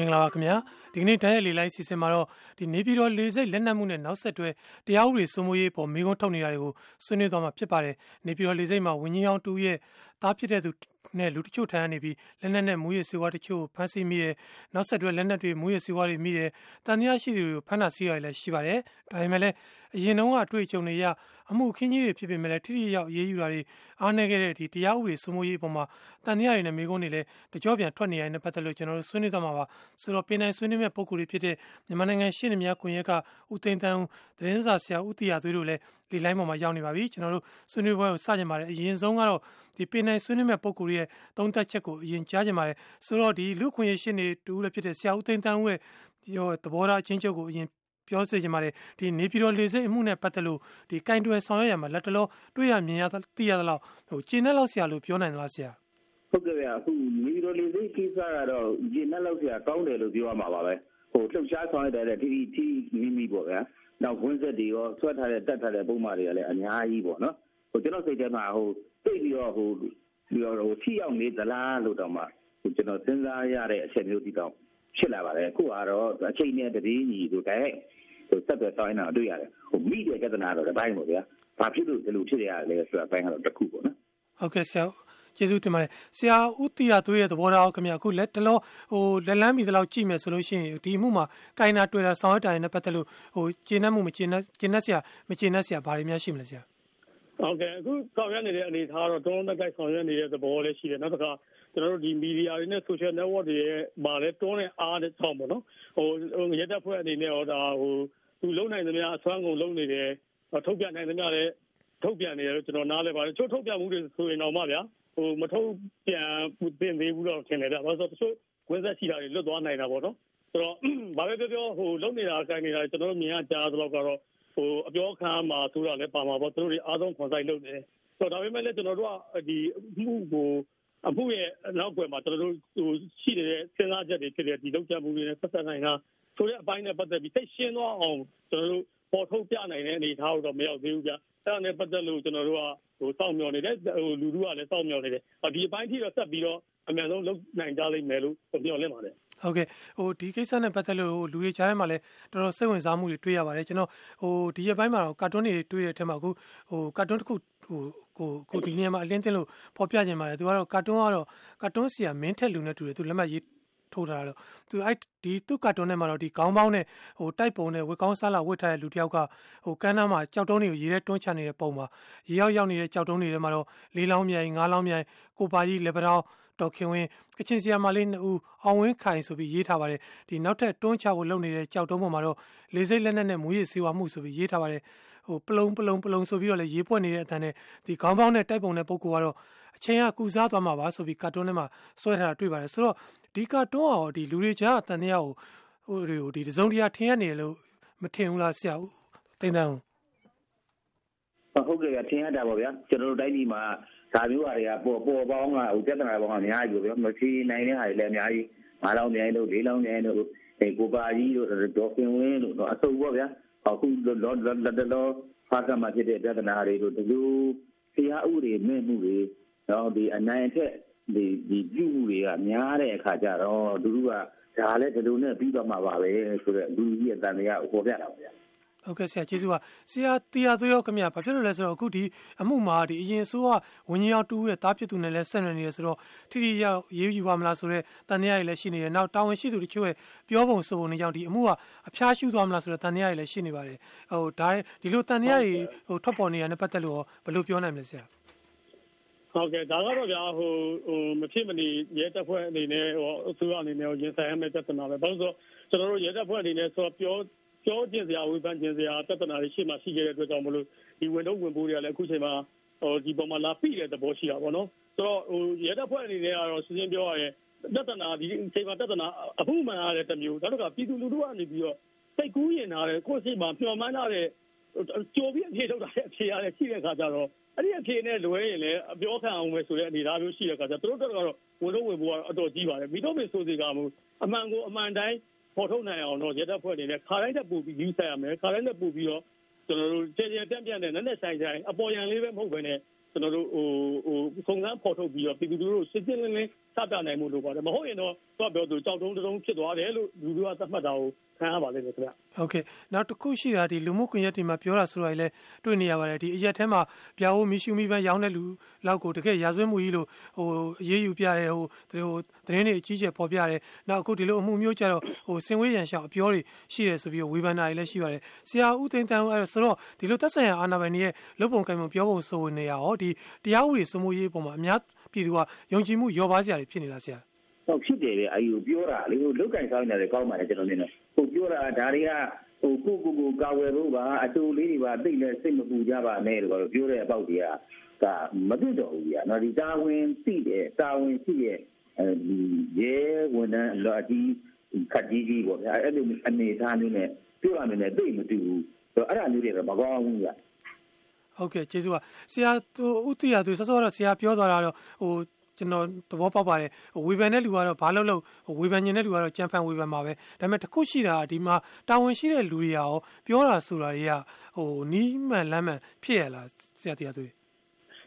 မင်္ဂလာပါခင်ဗျာဒီကနေ့တိုင်းရဲ့လေလိုင်းစီစဉ်မှာတော့ဒီနေပြည်တော်လေစိတ်လက်နက်မှုနဲ့နောက်ဆက်တွဲတရားဥပဒေစိုးမိုးရေးပေါ်မိကုန်းထုတ်နေတာတွေကိုဆွေးနွေးသွားမှာဖြစ်ပါတယ်နေပြည်တော်လေစိတ်မှာဝင်းကြီးအောင်တူရဲ့ တားဖြစ်တဲ့သူနဲ့လူတချို့ထမ်းနေပြီးလက်နက်နဲ့မူရည်စေဝါတချို့ဖမ်းဆီးမိတဲ့နောက်ဆက်တွဲလက်နက်တွေမူရည်စေဝါတွေမိတဲ့တန်တရားရှိသူတွေကိုဖမ်းတာဆီးရလည်းရှိပါတယ်ဒါပေမဲ့လည်းအရင်တုန်းကအတွေ့အကြုံတွေရအမှုခင်းကြီးတွေဖြစ်ပေမဲ့လည်းထိထိရောက်ရေးယူတာတွေအားနည်းခဲ့တဲ့ဒီတရားဥပဒေစိုးမိုးရေးအပေါ်မှာတန်တရားတွေနဲ့မိကုန်းတွေလည်းတကြောပြန်ထွက်နေရတဲ့ပတ်သက်လို့ကျွန်တော်တို့ဆွေးနွေးသွားမှာပါဆိုတော့ပြည်နိုင်ဆွေးနွေးမဲ့ပုံကိုယ်တွေဖြစ်တဲ့မြန်မာနိုင်ငံရှေ့နေများကွန်ရက်ကဦးသိန်းတန်းဦးသတင်းစာဆရာဦးတီယာသွေးတို့လည်း ဒီလိုင်းပေါ်မှာရောက်နေပါပြီကျွန်တော်တို့ဆွေးနွေးပွဲကိုစကြင်ပါတယ်အရင်ဆုံးကတော့ဒီပြည်နိုင်ဆွေးနွေးမဲ့ပုံကိုယ်ရဲ့သုံးသက်ချက်ကိုအရင်ကြားကြင်ပါတယ်ဆိုတော့ဒီလူခွင့်ရရှေ့နေတူလည်းဖြစ်တဲ့ဆရာဦးသိန်းတန်းဦးရဲ့ရောသဘောထားအချင်းချုပ်ကိုအရင်ပြောစေချင်ပါတယ်ဒီနေပြည်တော်လေဆိပ်အမှုနဲ့ပတ်သက်လို့ဒီကင်တွယ်ဆောင်ရွက်ရမှာလက်တလောတွေ့ရမြင်ရသိရသလောက်ဟိုကျင်းတဲ့လောက်ဆရာလို့ပြောနိုင်သလားဆရာဟုတ်ကဲ့ဗျာအခုနေပြည်တော်လေဆိပ်ကိစ္စကတော့ကျင်းတဲ့လောက်ဆရာကောင်းတယ်လို့ပြောရမှာပါပဲ ဟိုလှုပ်ရှားဆောင်ရွက်တဲ့တီတီတီမိမိပေါ့ဗျာနောက်ဝင်းဆက်တွေရောဆွဲထားတဲ့တက်ထားတဲ့ပုံမှန်တွေကလည်းအများကြီးပေါ့နော်ဟိုကျွန်တော်စိတ်ထဲမှာဟိုသိပြီးတော့ဟိုပြီးတော့ဟိုထိရောက်နေသလားလို့တော့မှဟိုကျွန်တော်စဉ်းစားရတဲ့အချက်မျိုးဒီတော့ဖြစ်လာပါတယ်အခုကတော့အချိန်နဲ့တပြေးညီတို့တိုက်ဟိုဆက်သွယ်ဆောင်နေတာတွေ့ရတယ်ဟိုမိတဲ့ပြဿနာတော့တစ်ပိုင်းပေါ့ဗျာဘာဖြစ်လို့ဒီလိုဖြစ်ရလဲဆိုတာအပိုင်းကတော့တစ်ခုပေါ့နော်ဟုတ်ကဲ့ဆရာ ကျေးဇူးတင်ပါတယ်ဆရာဦးတီယာသွေးရဲ့သဘောထားခင်ဗျအခုလက်တလောဟိုလက်လန်းမီတလောက်ကြည့်မယ်ဆိုလို့ရှိရင်ဒီမှုမှာကိုင်နာတွေ့တာဆောင်းရတာနဲ့ပတ်သက်လို့ဟိုကျင်းနှက်မှုမကျင်းနှက်ကျင်းနှက်ဆရာမကျင်းနှက်ဆရာဘာတွေများရှိမလဲဆရာဟုတ်ကဲ့အခုဆောင်ရွက်နေတဲ့အနေအထားတော့တွန်းတက်ကြိုက်ဆောင်ရွက်နေတဲ့သဘောလည်းရှိတယ်နောက်တစ်ခါကျွန်တော်တို့ဒီမီဒီယာတွေနဲ့ social network တွေရဲ့ဗာလဲတွန်းတဲ့အားတဲ့ဆောင်ပေါ့နော်ဟိုရဲတပ်ဖွဲ့အနေနဲ့ဟောဒါဟိုသူလုံနိုင်သမျှအစွမ်းကုန်လုံနေတယ်ထုတ်ပြန်နိုင်သမျှလည်းထုတ်ပြန်နေတယ်လို့ကျွန်တော်နားလဲပါတယ်ချို့ထုတ်ပြန်မှုတွေဆိုရင်တော့မှဗျာ ဟိုမထုတ်ပြန်တင်သေးဘူးတော့ထင်တယ်ဗျာဘာလို့ဆိုတော့တချို့ဝင်းဆက်ရှိတာတွေလွတ်သွားနိုင်တာပေါ့နော်ဆိုတော့ဘာပဲပြောပြောဟိုလုံနေတာအကိုင်းနေတာကျွန်တော်တို့မြင်ရကြားသလောက်ကတော့ဟိုအပြောခံမှာဆိုတာလည်းပါမှာပေါ့သူတို့တွေအားလုံးခွန်ဆိုင်လုပ်နေတယ်ဆိုတော့ဒါပေမဲ့လည်းကျွန်တော်တို့ကဒီမှုကိုအမှုရဲ့နောက်ွယ်မှာကျွန်တော်တို့ဟိုရှိတဲ့စဉ်းစားချက်တွေဖြစ်တဲ့ဒီလောက်ကျမှုတွေနဲ့ဆက်ဆက်နိုင်တာဆိုတဲ့အပိုင်းနဲ့ပတ်သက်ပြီးသိရှင်းသွားအောင်ကျွန်တော်တို့ ပေါ်ထုတ်ပြနိုင်တဲ့အနေအထားတော့မရောက်သေးဘူးဗျ။အဲ့ဒါနဲ့ပတ်သက်လို့ကျွန်တော်တို့ကဟိုစောင့်မျှော်နေတယ်ဟိုလူလူကလည်းစောင့်မျှော်နေတယ်။ဒီအပိုင်းထိတော့ဆက်ပြီးတော့အများဆုံးလုပ်နိုင်ကြလိမ့်မယ်လို့ပြောလင့်ပါတယ်။ဟုတ်ကဲ့ဟိုဒီကိစ္စနဲ့ပတ်သက်လို့လူတွေကြားထဲမှာလည်းတော်တော်စိတ်ဝင်စားမှုတွေတွေ့ရပါတယ်ကျွန်တော်ဟိုဒီရက်ပိုင်းမှာတော့ကာတွန်းတွေတွေ့တဲ့အထက်မှာအခုဟိုကာတွန်းတစ်ခုဟိုကိုကိုဒီနေရာမှာအလင်းတင်လို့ပေါ်ပြခြင်းပါတယ်သူကတော့ကာတွန်းကတော့ကာတွန်းစီကမင်းထက်လူနဲ့တူတယ်သူလက်မှတ်ရေး ထိုးထားတော့သူအဲ့ဒီသူ့ကတ်တုန်းထဲမှာတော့ဒီခေါင်းပေါင်းနဲ့ဟိုတိုက်ပုံနဲ့ဝက်ကောင်းစားလာဝတ်ထားတဲ့လူတယောက်ကဟိုကမ်းနားမှာကြောက်တုံးတွေကိုရေထဲတွန်းချနေတဲ့ပုံမှာရေရောက်ရောက်နေတဲ့ကြောက်တုံးတွေထဲမှာတော့လေးလောင်းမြိုင်ငါးလောင်းမြိုင်ကိုပါကြီးလက်ပတောင်းဒေါက်ခင်ဝင်းကချင်ဆီယာမလေးနှစ်ဦးအောင်ဝင်းခိုင်ဆိုပြီးရေးထားပါတယ်ဒီနောက်ထပ်တွန်းချဖို့လုပ်နေတဲ့ကြောက်တုံးပေါ်မှာတော့လေစိတ်လက်နက်နဲ့မူရည်စေဝါမှုဆိုပြီးရေးထားပါတယ် ဟိုပလုံပလုံပလုံဆိုပြီးတော့လည်းရေးပွက်နေတဲ့အတန်းနဲ့ဒီခေါင်းပေါင်းနဲ့တိုက်ပုံနဲ့ပုံကူကတော့အချိန်ကကူစားသွားမှာပါဆိုပြီးကာတွန်းထဲမှာဆွဲထားတာတွေ့ပါတယ်ဆိုတော့ဒီကာတွန်းအောင်ဒီလူတွေကြားအတန်တရားကိုဟိုဒီတစုံတရာထင်ရနေလို့မထင်ဘူးလားဆရာဦးသိန်းတန်းဟုတ်ကဲ့ထင်ရတာပေါ့ဗျာကျွန်တော်တို့တိုင်းပြည်မှာဒါမျိုးဟာတွေကပေါ်ပေါ်ပေါင်းကဟိုပြဿနာပေါင်းကအများကြီးဗျာမဖြေနိုင်တဲ့ဟာတွေလည်းအများကြီးငါးလောင်းမြိုင်တို့လေးလောင်းမြိုင်တို့အဲကိုပါကြီးတို့ဒေါ်ခင်ဝင်းတို့အစုံပေါ့ဗျာ အခုလောလောလောဖာကမှာဖြစ်တဲ့ပြဿနာတွေတို့ဒီလိုဆရာဥတွေမဲ့မှုတွေနော်ဒီအနိုင်အထက်ဒီဒီပြုမှုတွေကများတဲ့အခါကျတော့သူတို့ကဒါလည်းဒီလိုနဲ့ပြီးတော့မှာပါပဲဆိုတော့လူကြီးရဲ့တန်တရားကိုပေါ်ပြတာပါဗျာ ဟုတ်ကဲ့ဆရာကျေးဇူးပါဆရာတရားသွေးရောခင်ဗျာဘာဖြစ်လို့လဲဆိုတော့အခုဒီအမှုမှာဒီအရင်ဆိုးကဝင်းကြီးအောင်တူရဲ့တားဖြစ်သူနဲ့လည်းဆက်နွယ်နေရဆိုတော့ထိထိရောက်ရေးယူပါမလားဆိုတော့တန်တရားတွေလည်းရှိနေတယ်နောက်တာဝန်ရှိသူတချို့ရဲ့ပြောပုံဆိုပုံတွေကြောင့်ဒီအမှုကအဖျားရှုသွားမလားဆိုတော့တန်တရားတွေလည်းရှိနေပါတယ်ဟိုဒါဒီလိုတန်တရားတွေဟိုထွက်ပေါ်နေရတဲ့ပတ်သက်လို့ဘယ်လိုပြောနိုင်မလဲဆရာဟုတ်ကဲ့ဒါကတော့ဗျာဟိုဟိုမဖြစ်မနေရဲတပ်ဖွဲ့အနေနဲ့ဟိုအစိုးရအနေနဲ့ရင်ဆိုင်ရမယ့်ပြဿနာပဲဘာလို့ဆိုကျွန်တော်တို့ရဲတပ်ဖွဲ့အနေနဲ့ဆိုတော့ပြော ပြောကျင်စရာဝေဖန်ကျင်စရာပြဿနာတွေရှိမှရှိခဲ့တဲ့အတွက်ကြောင့်မလို့ဒီဝင်တော့ဝင်ပိုးတွေကလည်းအခုချိန်မှာဟိုဒီပုံမှာလာပြီးတဲ့သဘောရှိတာပေါ့နော်ဆိုတော့ဟိုရဲတပ်ဖွဲ့အနေနဲ့ကတော့ရှင်းရှင်းပြောရရင်ပြဿနာဒီချိန်မှာပြဿနာအမှုမှန်ရတဲ့တမျိုးနောက်တော့ပြည်သူလူထုကနေပြီးတော့စိတ်ကူးရင်လာတဲ့ကိုယ့်စိတ်မှာမျှော်မှန်းထားတဲ့ကြိုပြီးအဖြေထုတ်တာတဲ့အဖြေရတယ်ရှိတဲ့အခါကျတော့အဲ့ဒီအဖြေနဲ့လွဲရင်လည်းအပြောခံအောင်ပဲဆိုတဲ့အနေအထားမျိုးရှိတဲ့အခါကျတော့သူတို့ကတော့ဝင်တော့ဝင်ဖို့ကတော့အတော်ကြီးပါတယ်မိတော့မဆိုစီကမှုအမှန်ကိုအမှန်တိုင်း ပေါ်ထုတ်နိုင်အောင်တော့ရဲတပ်ဖွဲ့အနေနဲ့ခါတိုင်းတက်ပို့ပြီးယူဆိုင်ရမယ်ခါတိုင်းတက်ပို့ပြီးတော့ကျွန်တော်တို့ကျေကျေပြန့်ပြန့်နဲ့နက်နက်ဆိုင်ဆိုင်အပေါ်ယံလေးပဲမဟုတ်ဘဲနဲ့ကျွန်တော်တို့ဟိုဟိုခုံစမ်းဖော်ထုတ်ပြီးတော့ပြည်သူတို့စစ်စစ်လင်းလင်းစပြနိုင်မှုလို့ပါတယ်မဟုတ်ရင်တော့တော့ပြောသူကြောက်တုံးတုံးဖြစ်သွားတယ်လို့လူတွေကသတ်မှတ်တာကိုခံရပါလိမ့်မယ်ခင်ဗျဟုတ်ကဲ့နောက်တစ်ခုရှိတာဒီလူမှုကွန်ရက်တွေမှာပြောတာဆိုတာလည်းတွေ့နေရပါတယ်ဒီအရက်ထဲမှာပြာအိုမီရှူမီပန်းရောင်းတဲ့လူလောက်ကိုတကယ်ရာဇဝတ်မှုကြီးလို့ဟိုအေးအေးယူပြတယ်ဟိုဟိုသတင်းတွေအကြီးကျယ်ပေါ်ပြတယ်နောက်အခုဒီလိုအမှုမျိုးကြတော့ဟိုစင်ဝေးရန်ရှောက်အပြောတွေရှိတယ်ဆိုပြီးဝေဖန်တာတွေလည်းရှိပါတယ်ဆရာဦးသိန်းတန်းအဲ့ဆိုတော့ဒီလိုသက်ဆိုင်ရာအာဏာပိုင်တွေရဲ့လုပ်ပုံကိုင်ပုံပြောဖို့ဆိုနေရရောဒီတရားဥပဒေစိုးမိုးရေးပုံမှာအများ ပြည်သူကယုံကြည်မှုရောပါစရာတွေဖြစ်နေလားဆရာဟုတ်ဖြစ်တယ်လေအယူပြောတာလေဟိုလုတ်ကင်ဆောင်နေတယ်ကောင်းပါတယ်ကျွန်တော်မြင်တယ်ဟိုပြောတာဒါတွေကဟိုကိုကိုကိုကာဝယ်ဖို့ပါအတူလေးတွေပါသိလဲစိတ်မပူကြပါနဲ့လို့ပြောတဲ့အပေါက်တွေကကမသိတော့ဘူးကြာနော်ဒီတာဝန်သိတယ်တာဝန်ရှိရဲ့အဲဒီရဲဝန်ထမ်းလော်ဒီခက်ကြီးကြီးပေါ့ဗျာအဲ့လိုအနေထားမျိုးနဲ့ပြောရမယ်နဲ့သိမတူဘူးဆိုတော့အဲ့ဒါမျိုးတွေတော့မကောင်းဘူးကြာ ဟုတ်ကဲ့ကျေးဇူးပါဆရာဥတီရသူစောစောတော့ဆရာပြောသွားတာတော့ဟိုကျွန်တော်သဘောပေါက်ပါတယ်ဝေဖန်တဲ့လူကတော့ဘာလို့လို့ဝေဖန်နေတဲ့လူကတော့ကြံဖန်ဝေဖန်မှာပဲဒါပေမဲ့တခုရှိတာဒီမှာတာဝန်ရှိတဲ့လူတွေရောပြောတာဆိုတာတွေကဟိုနီးမှန်လမ်းမှန်ဖြစ်ရလားဆရာတရားသူ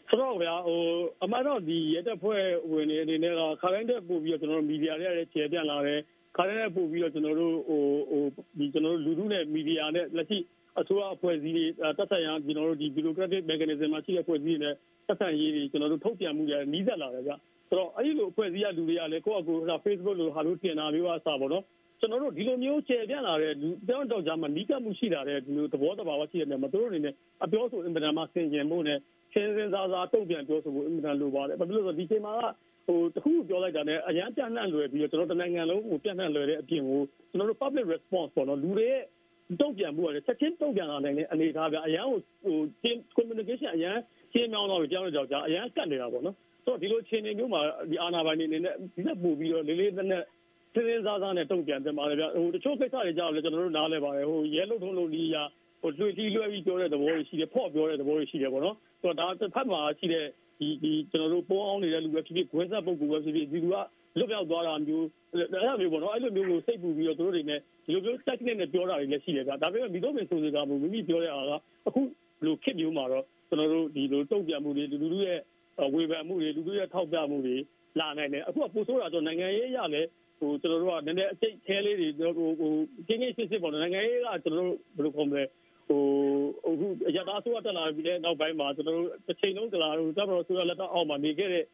ဆိုတော့ဗျာဟိုအမှန်တော့ဒီရက်တက်ဖွဲ့ဝင်နေအနေနဲ့ကခါတိုင်းတက်ပို့ပြီးတော့ကျွန်တော်တို့မီဒီယာတွေလည်းခြေပြန့်လာတယ်ခါတိုင်းတက်ပို့ပြီးတော့ကျွန်တော်တို့ဟိုဟိုဒီကျွန်တော်တို့လူထုနဲ့မီဒီယာနဲ့လက်ရှိ အစိုးရအဖွဲ့အစည်းတွေတက်ဆိုင်ရာကျွန်တော်တို့ဒီ bureaucratic mechanism မှာရှိတဲ့အဖွဲ့အစည်းတွေနဲ့တက်ဆိုင်ရေးတွေကျွန်တော်တို့ထုတ်ပြန်မှုတွေနီးစပ်လာတယ်ဗျဆိုတော့အဲ့ဒီလိုအဖွဲ့အစည်းကလူတွေကလည်းကိုယ့်အကူ Facebook လိုဟာလို့တင်တာမျိုးအစားပေါ့နော်ကျွန်တော်တို့ဒီလိုမျိုးကျေပြန့်လာတဲ့လူတောင်းတော့ကြမှာနီးကပ်မှုရှိလာတဲ့ဒီလိုသဘောတဘာဝရှိတဲ့နေမှာတို့အနေနဲ့အပြောဆိုအင်ပဒံမှာဆင်ကျင်မှုနဲ့ချင်းစင်စားစားတုံ့ပြန်ပြောဆိုဖို့အင်ပဒံလိုပါတယ်ဘာဖြစ်လို့လဲဆိုတော့ဒီချိန်မှာကဟိုတခုပြောလိုက်တာနဲ့အရန်ပြန့်နှံ့လွယ်ပြီးတော့ကျွန်တော်တနိုင်ငံလုံးကိုပြန့်နှံ့လွယ်တဲ့အပြင်ကိုကျွန်တော်တို့ public response ပေါ့နော်လူတွေရဲ့ တုံ့ပြန်မှုကလည်းချက်ချင်းတုံ့ပြန်လာနိုင်တဲ့အနေအထားပြအရန်ကိုဟို communication အရန်ရှင်းမြောင်းတော့ကြောင်းကြောင်းအရန်ကတ်နေတာပေါ့နော်ဆိုတော့ဒီလိုအခြေအနေမျိုးမှာဒီအာဏာပိုင်တွေအနေနဲ့ဒီနဲ့ပို့ပြီးတော့လေးလေးနက်နက်စင်းစင်းစားစားနဲ့တုံ့ပြန်တင်ပါလေဗျဟိုတချို့ကိစ္စတွေကြောက်လဲကျွန်တော်တို့နားလဲပါတယ်ဟိုရဲလုံထုံးလုံလီယာဟိုလွှေတီးလွှဲပြီးပြောတဲ့သဘောတွေရှိတယ်ဖော့ပြောတဲ့သဘောတွေရှိတယ်ပေါ့နော်ဆိုတော့ဒါတစ်ဖက်မှာရှိတဲ့ဒီဒီကျွန်တော်တို့ပေါ်အောင်နေတဲ့လူပဲဖြစ်ဖြစ်ခွဲဆက်ပုဂ္ဂိုလ်ပဲဖြစ်ဖြစ်ဒီလူက လွတ်မြောက်သွားတာမျိုးအဲ့လိုမျိုးပေါ့နော်အဲ့လိုမျိုးကိုစိတ်ပူပြီးတော့သူတို့တွေနဲ့ဒီလိုမျိုး technique နဲ့ပြောတာတွေလည်းရှိတယ်ဗျဒါပေမဲ့မိတော့မင်းဆိုစကားမျိုးမိမိပြောတဲ့အားကအခုလိုခစ်မျိုးမှာတော့ကျွန်တော်တို့ဒီလိုတုံ့ပြန်မှုတွေလူလူရဲ့ဝေဖန်မှုတွေလူလူရဲ့ထောက်ပြမှုတွေလာနိုင်တယ်အခုကပိုဆိုးတာတော့နိုင်ငံရေးရလည်းဟိုကျွန်တော်တို့ကနည်းနည်းအစိတ်သေးလေးတွေဟိုဟိုကျင်းကျင်းစစ်စစ်ပေါ့နော်နိုင်ငံရေးကကျွန်တော်တို့ဘယ်လိုခေါ်မလဲဟိုအခုရတာဆိုတက်လာပြီးတဲ့နောက်ပိုင်းမှာကျွန်တော်တို့တစ်ချိန်လုံးကလာတော့တပ်မတော်ဆိုရလက်တော့အောက်မှာနေခဲ့တဲ့လာ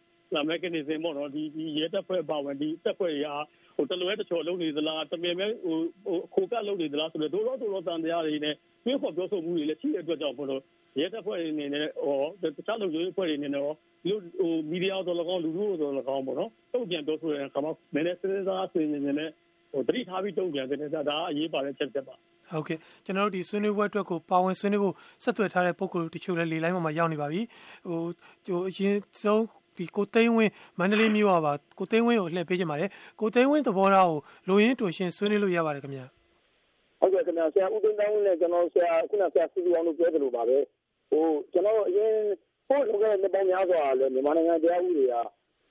mechanism ပေါ့နော်ဒီဒီရဲတပ်ဖွဲ့ပါဝင်ဒီတပ်ဖွဲ့တွေကဟိုတလွဲတချော်လုံးနေသလားတမင်မဲဟိုဟိုခိုကတ်လုံးနေသလားဆိုတော့တို့တော့တို့တော့တန်တရားတွေနဲ့တွေးခေါ်ပြောဆိုမှုတွေလည်းရှိတဲ့အတွက်ကြောင့်ဘလို့ရဲတပ်ဖွဲ့တွေအနေနဲ့ဟောတခြားလူတွေအဖွဲ့တွေအနေနဲ့ဟောဒီဟိုမီဒီယာတော်၎င်းလူထုတော်၎င်းပေါ့နော်တုံ့ပြန်ပြောဆိုတဲ့အခါမှာနည်းနည်းစဉ်းစားဆွေးနွေးနေတယ်ဟိုတတိထားပြီးတုံ့ပြန်တဲ့ဒါအရေးပါတဲ့ချက်ချက်ပါဟုတ်ကဲ့ကျွန်တော်တို့ဒီဆွေးနွေးပွဲအတွက်ကိုပါဝင်ဆွေးနွေးဖို့ဆက်သွယ်ထားတဲ့ပုံကိုတချို့လည်းလေလိုင်းပေါ်မှာရောက်နေပါပြီဟိုဟိုအရင်ဆုံး ဒီကိုသိန်းဝင်းမန္တလေးမြို့ပါကိုသိန်းဝင်းကိုလှည့်ပေးချင်ပါတယ်ကိုသိန်းဝင်းသဘောထားကိုလိုရင်းတူရှင်ဆွေးနွေးလို့ရပါတယ်ခင်ဗျာဟုတ်ကဲ့ခင်ဗျာဆရာဦးသိန်းတောင်းနဲ့ကျွန်တော်ဆရာခုနဆရာစီစီအောင်လို့ပြောတယ်လို့ပါပဲဟိုကျွန်တော်အရင်ဟိုလိုကလည်းပေါင်းများစွာလည်းမြန်မာနိုင်ငံတရားဥပဒေက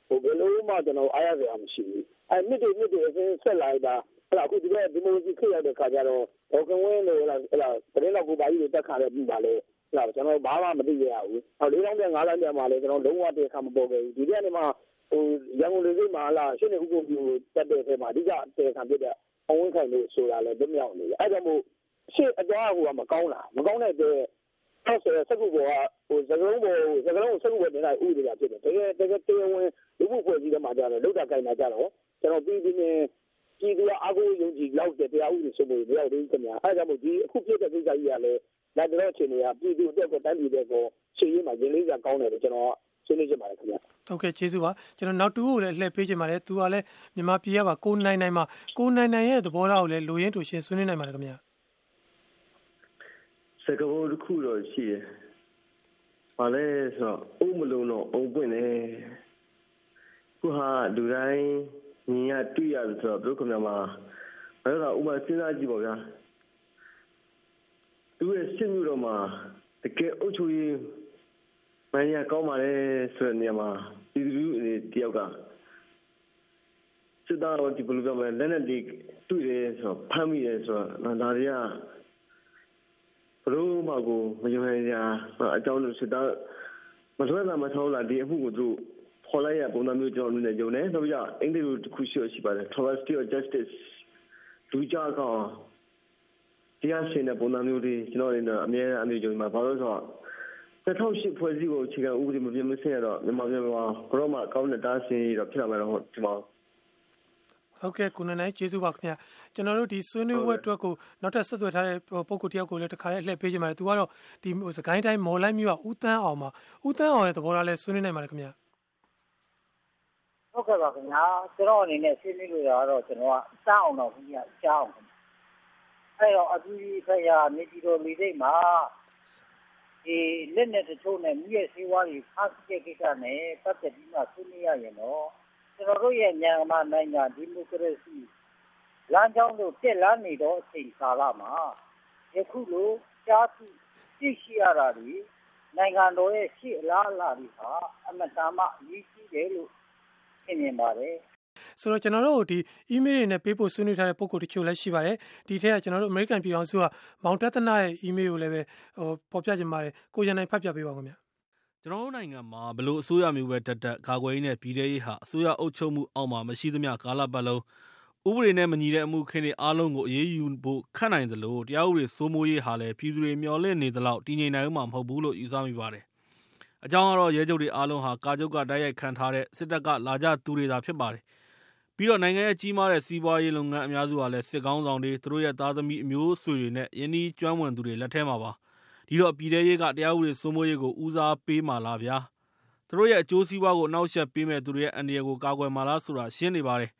ဟိုဘယ်လိုမှကျွန်တော်အားရစရာမရှိဘူးအဲမြစ်တွေမြစ်တွေအစဆက်လိုက်တာအဲ့ဒါအခုဒီကဒီမိုကရေစီခေတ်ရောက်တဲ့ခါကျတော့ဒေါကဝင်းလို့အဲ့ဒါအဲ့ဒါသတင်းတော်ကိုပါကြီးတွေတက်ခါရပြီပါလေအဲ့ဒါ ကျွန်တော်ဘာမှ မသိရဘူးဟော၄လောင်းနဲ့၅လောင်းပြန်มาလေကျွန်တော်လုံးဝတည်းခါမပေါ်ခဲ့ဘူး ဒီနေ့ကနေမှဟိုရန်ကုန်လူစိတ်မှာလာရှင်းနေဥပဒေကိုတက်တဲ့ထဲမှာ အဓိကတည်ခံပြတဲ့အဝန်းခိုင်လို့ဆိုတာလည်းတမြောက်နေတယ်အဲ့ဒါမို့ ရှေ့အသွားဟိုက မကောင်းလားမကောင်းတဲ့အတွက်အဲ့ဆို စကုဘောကဟိုစကလုံးဘောစကလုံးစကုဘောတင်လိုက်ဥပဒေကဖြစ်တယ်တကယ် တကယ်တရားဝင် လူမှုဖွဲ့စည်းတဲ့မှာကြတော့လောက်တာကြိုင်တာကြတော့ကျွန်တော်ပြီးပြီးနဲ့ပြည်သူအကူယုံကြည်လောက်တဲ့ တရားဥပဒေဆိုလို့ရောက်သေးခင်ဗျာအဲဒါကြောင့်မို့ဒီအခုပြည့်တဲ့ ကိစ္စကြီးကလည်း လက်တော့အခြေအနေကပြည်သူအတွက်ကိုတိုင်းပြည်အတွက်ကိုရှေ့ရင်းမှာရင်းလေးစကောင်းတယ်လို့ကျွန်တော်ဆွေးနွေးချင်ပါတယ်ခင်ဗျာဟုတ်ကဲ့ကျေးဇူးပါကျွန်တော်နောက်တူကိုလည်းလှည့်ပေးချင်ပါတယ်သူကလည်းမြန်မာပြည်ကပါကိုနိုင်နိုင်မှာကိုနိုင်နိုင်ရဲ့သဘောထားကိုလည်းလိုရင်းတူရှင်းဆွေးနွေးနိုင်ပါတယ်ခင်ဗျာစကားတစ်ခုတော့ရှိတယ်။ဘာလဲဆိုတော့အုံမလုံးတော့အုံပွင့်တယ်။ခုဟာလူတိုင်းမြင်ရတွေ့ရဆိုတော့ဘုခမမှာအဲ့ဒါဥမာစဉ်းစားကြည့်ပါဗျာ။ သူရဲ့စစ်မှုတော်မှာတကယ်အုပ်ချုပ်ရေးမန်ရကောင်းပါလေဆိုတဲ့နေရာမှာဒီလူအနေတယောက်ကစစ်သားတော်ဒီဘယ်လိုပြောမလဲလက်နဲ့ဒီတွေ့တယ်ဆိုတော့ဖမ်းမိတယ်ဆိုတော့ဒါတွေကဘလို့မှကိုမယုံနိုင်ကြအကြောင်းလို့စစ်သားမလွှဲတာမထောက်လာဒီအမှုကိုသူတို့ခေါ်လိုက်ရပုံစံမျိုးကျွန်တော်အနေနဲ့ယုံတယ်နောက်ပြီးအင်္ဂလိပ်လိုတစ်ခုရှိရှိပါတယ် travesty of justice လူကြကောင် တရားရှင်တဲ့ပုံစံမျိုးတွေကျွန်တော်အနေနဲ့အများအမြဲယုံမှာဘာလို့ဆိုတော့2008ဖွဲ့စည်းပုံအခြေခံဥပဒေမပြင်မဆင်ရတော့မြန်မာပြည်မှာဘရောမှာကောင်းတဲ့တားဆင်ရတော့ဖြစ်လာမှာတော့ဒီမှာဟုတ်ကဲ့ကုနနိုင်ကျေးဇူးပါခင်ဗျာကျွန်တော်တို့ဒီဆွေးနွေးပွဲအတွက်ကိုနောက်ထပ်ဆက်သွယ်ထားတဲ့ပုံကိုတယောက်ကိုလည်းတခါလေးလှည့်ပေးကြပါမယ်သူကတော့ဒီစကိုင်းတိုင်းမော်လိုက်မြို့ကဦးတန်းအောင်မှာဦးတန်းအောင်ရဲ့သဘောထားလဲဆွေးနွေးနိုင်ပါတယ်ခင်ဗျာဟုတ်ကဲ့ပါခင်ဗျာကျွန်တော်အနေနဲ့ဆွေးနွေးလို့ရတော့ကျွန်တော်ကစအောင်တော့ခင်ဗျာကြားအောင် အဲ့တော့အတူဖရနေပြည်တော်လေးစိတ်မှာဒီလက်နဲ့တချို့နဲ့မြည့်စေးဝါးကြီးဖားဆီးတဲ့ကိစ္စနဲ့ပတ်သက်ပြီးမှဆွေးနွေးရရင်တော့ကျွန်တော်တို့ရဲ့မြန်မာနိုင်ငံဒီမိုကရေစီလမ်းကြောင်းတို့တက်လာနေတော့အချိန်ကာလမှာယခုလိုကြားသိသိရှိရတာဒီနိုင်ငံတော်ရဲ့ရှေ့အလားအလာတွေဟာအမတန်မှအရေးကြီးတယ်လို့ထင်မြင်ပါတယ် ဆိုတော့ကျွန်တော်တို့ဒီ email တွေနဲ့ပေးဖို့ဆွေးနွေးထားတဲ့ပုံကိုတချို့လည်းရှိပါတယ်ဒီထက်ကကျွန်တော်တို့ American ပြည်ထောင်စုကမောင်တသနာရဲ့ email ကိုလည်းပဲဟိုပေါ်ပြချင်ပါတယ်ကိုရန်နိုင်ဖတ်ပြပေးပါဦးခင်ဗျာကျွန်တော်တို့နိုင်ငံမှာဘလို့အစိုးရမျိုးပဲတက်တက်ကာကွယ်ရေးနဲ့ပြည်ထရေးဟာအစိုးရအုပ်ချုပ်မှုအောက်မှာမရှိသမျှကာလပတ်လုံးဥပဒေနဲ့မညီတဲ့အမှုခင်းတွေအားလုံးကိုအရေးယူဖို့ခန့်နိုင်သလိုတရားဥပဒေစိုးမိုးရေးဟာလည်းပြည်သူတွေမျှော်လင့်နေသလောက်တည်ငြိမ်နိုင်မှာမဟုတ်ဘူးလို့ယူဆမိပါတယ်။အကြောင်းကတော့ရဲချုပ်တွေအားလုံးဟာကာချုပ်ကတိုက်ရိုက်ခံထားတဲ့စစ်တပ်ကလာကြသူတွေသာဖြစ်ပါတယ်။ ပြီးတော့ နိုင်ငံရဲ့ ကြီးမားတဲ့ စီးပွားရေးလုပ်ငန်း အများစုဟာလည်း စစ်ကောင်းဆောင်တွေ သူတို့ရဲ့ သားသမီး အမျိုးအဆွေတွေနဲ့ယင်းဒီကျွမ်းဝင်သူတွေ လက်ထဲမှာပါ။ဒီတော့ ပြည်ထဲရေးက တရားဥပဒေစိုးမိုးရေးကို ဦးစားပေးမှာလားဗျာ သူတို့ရဲ့ အကျိုးစီးပွားကိုနှောက်ယှက်ပေးမဲ့သူတွေရဲ့ အန္တရာယ်ကို ကာကွယ်မှာလားဆိုတာ ရှင်းနေပါတယ်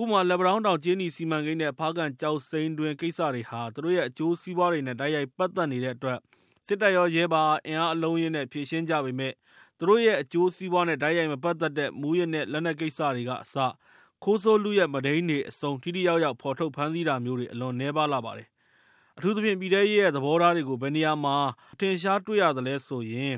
ဥမာ လက်ဗရောင်းတောင်ကျင်းနီစီမံကိန်းနဲ့ ဖားကန်ကြောက်စိန်တွင်ကိစ္စတွေဟာ သူတို့ရဲ့ အကျိုးစီးပွားတွေနဲ့ တိုက်ရိုက်ပတ်သက်နေတဲ့အတွက် စစ်တပ်ရော ရဲပါ အင်အားအလုံးရင်းနဲ့ ဖြည့်ရှင်းကြပေမဲ့သူတို့ရဲ့ အကျိုးစီးပွားနဲ့ တိုက်ရိုက်မပတ်သက်တဲ့ မူရစ်နဲ့ လက်နက်ကိစ္စတွေကအစ ခိုးဆိုးလူရဲ့မဒိန်းတွေအစုံထိထိရောက်ရောက် ဖော်ထုတ်ဖမ်းဆီးတာမျိုးတွေ အလွန်နှဲပါလာပါတယ် အထူးသဖြင့် ပြည်ထဲရေးရဲ့ သဘောထားတွေကို ဘယ်နေရာမှာ အထင်ရှားတွေ့ရသလဲဆိုရင်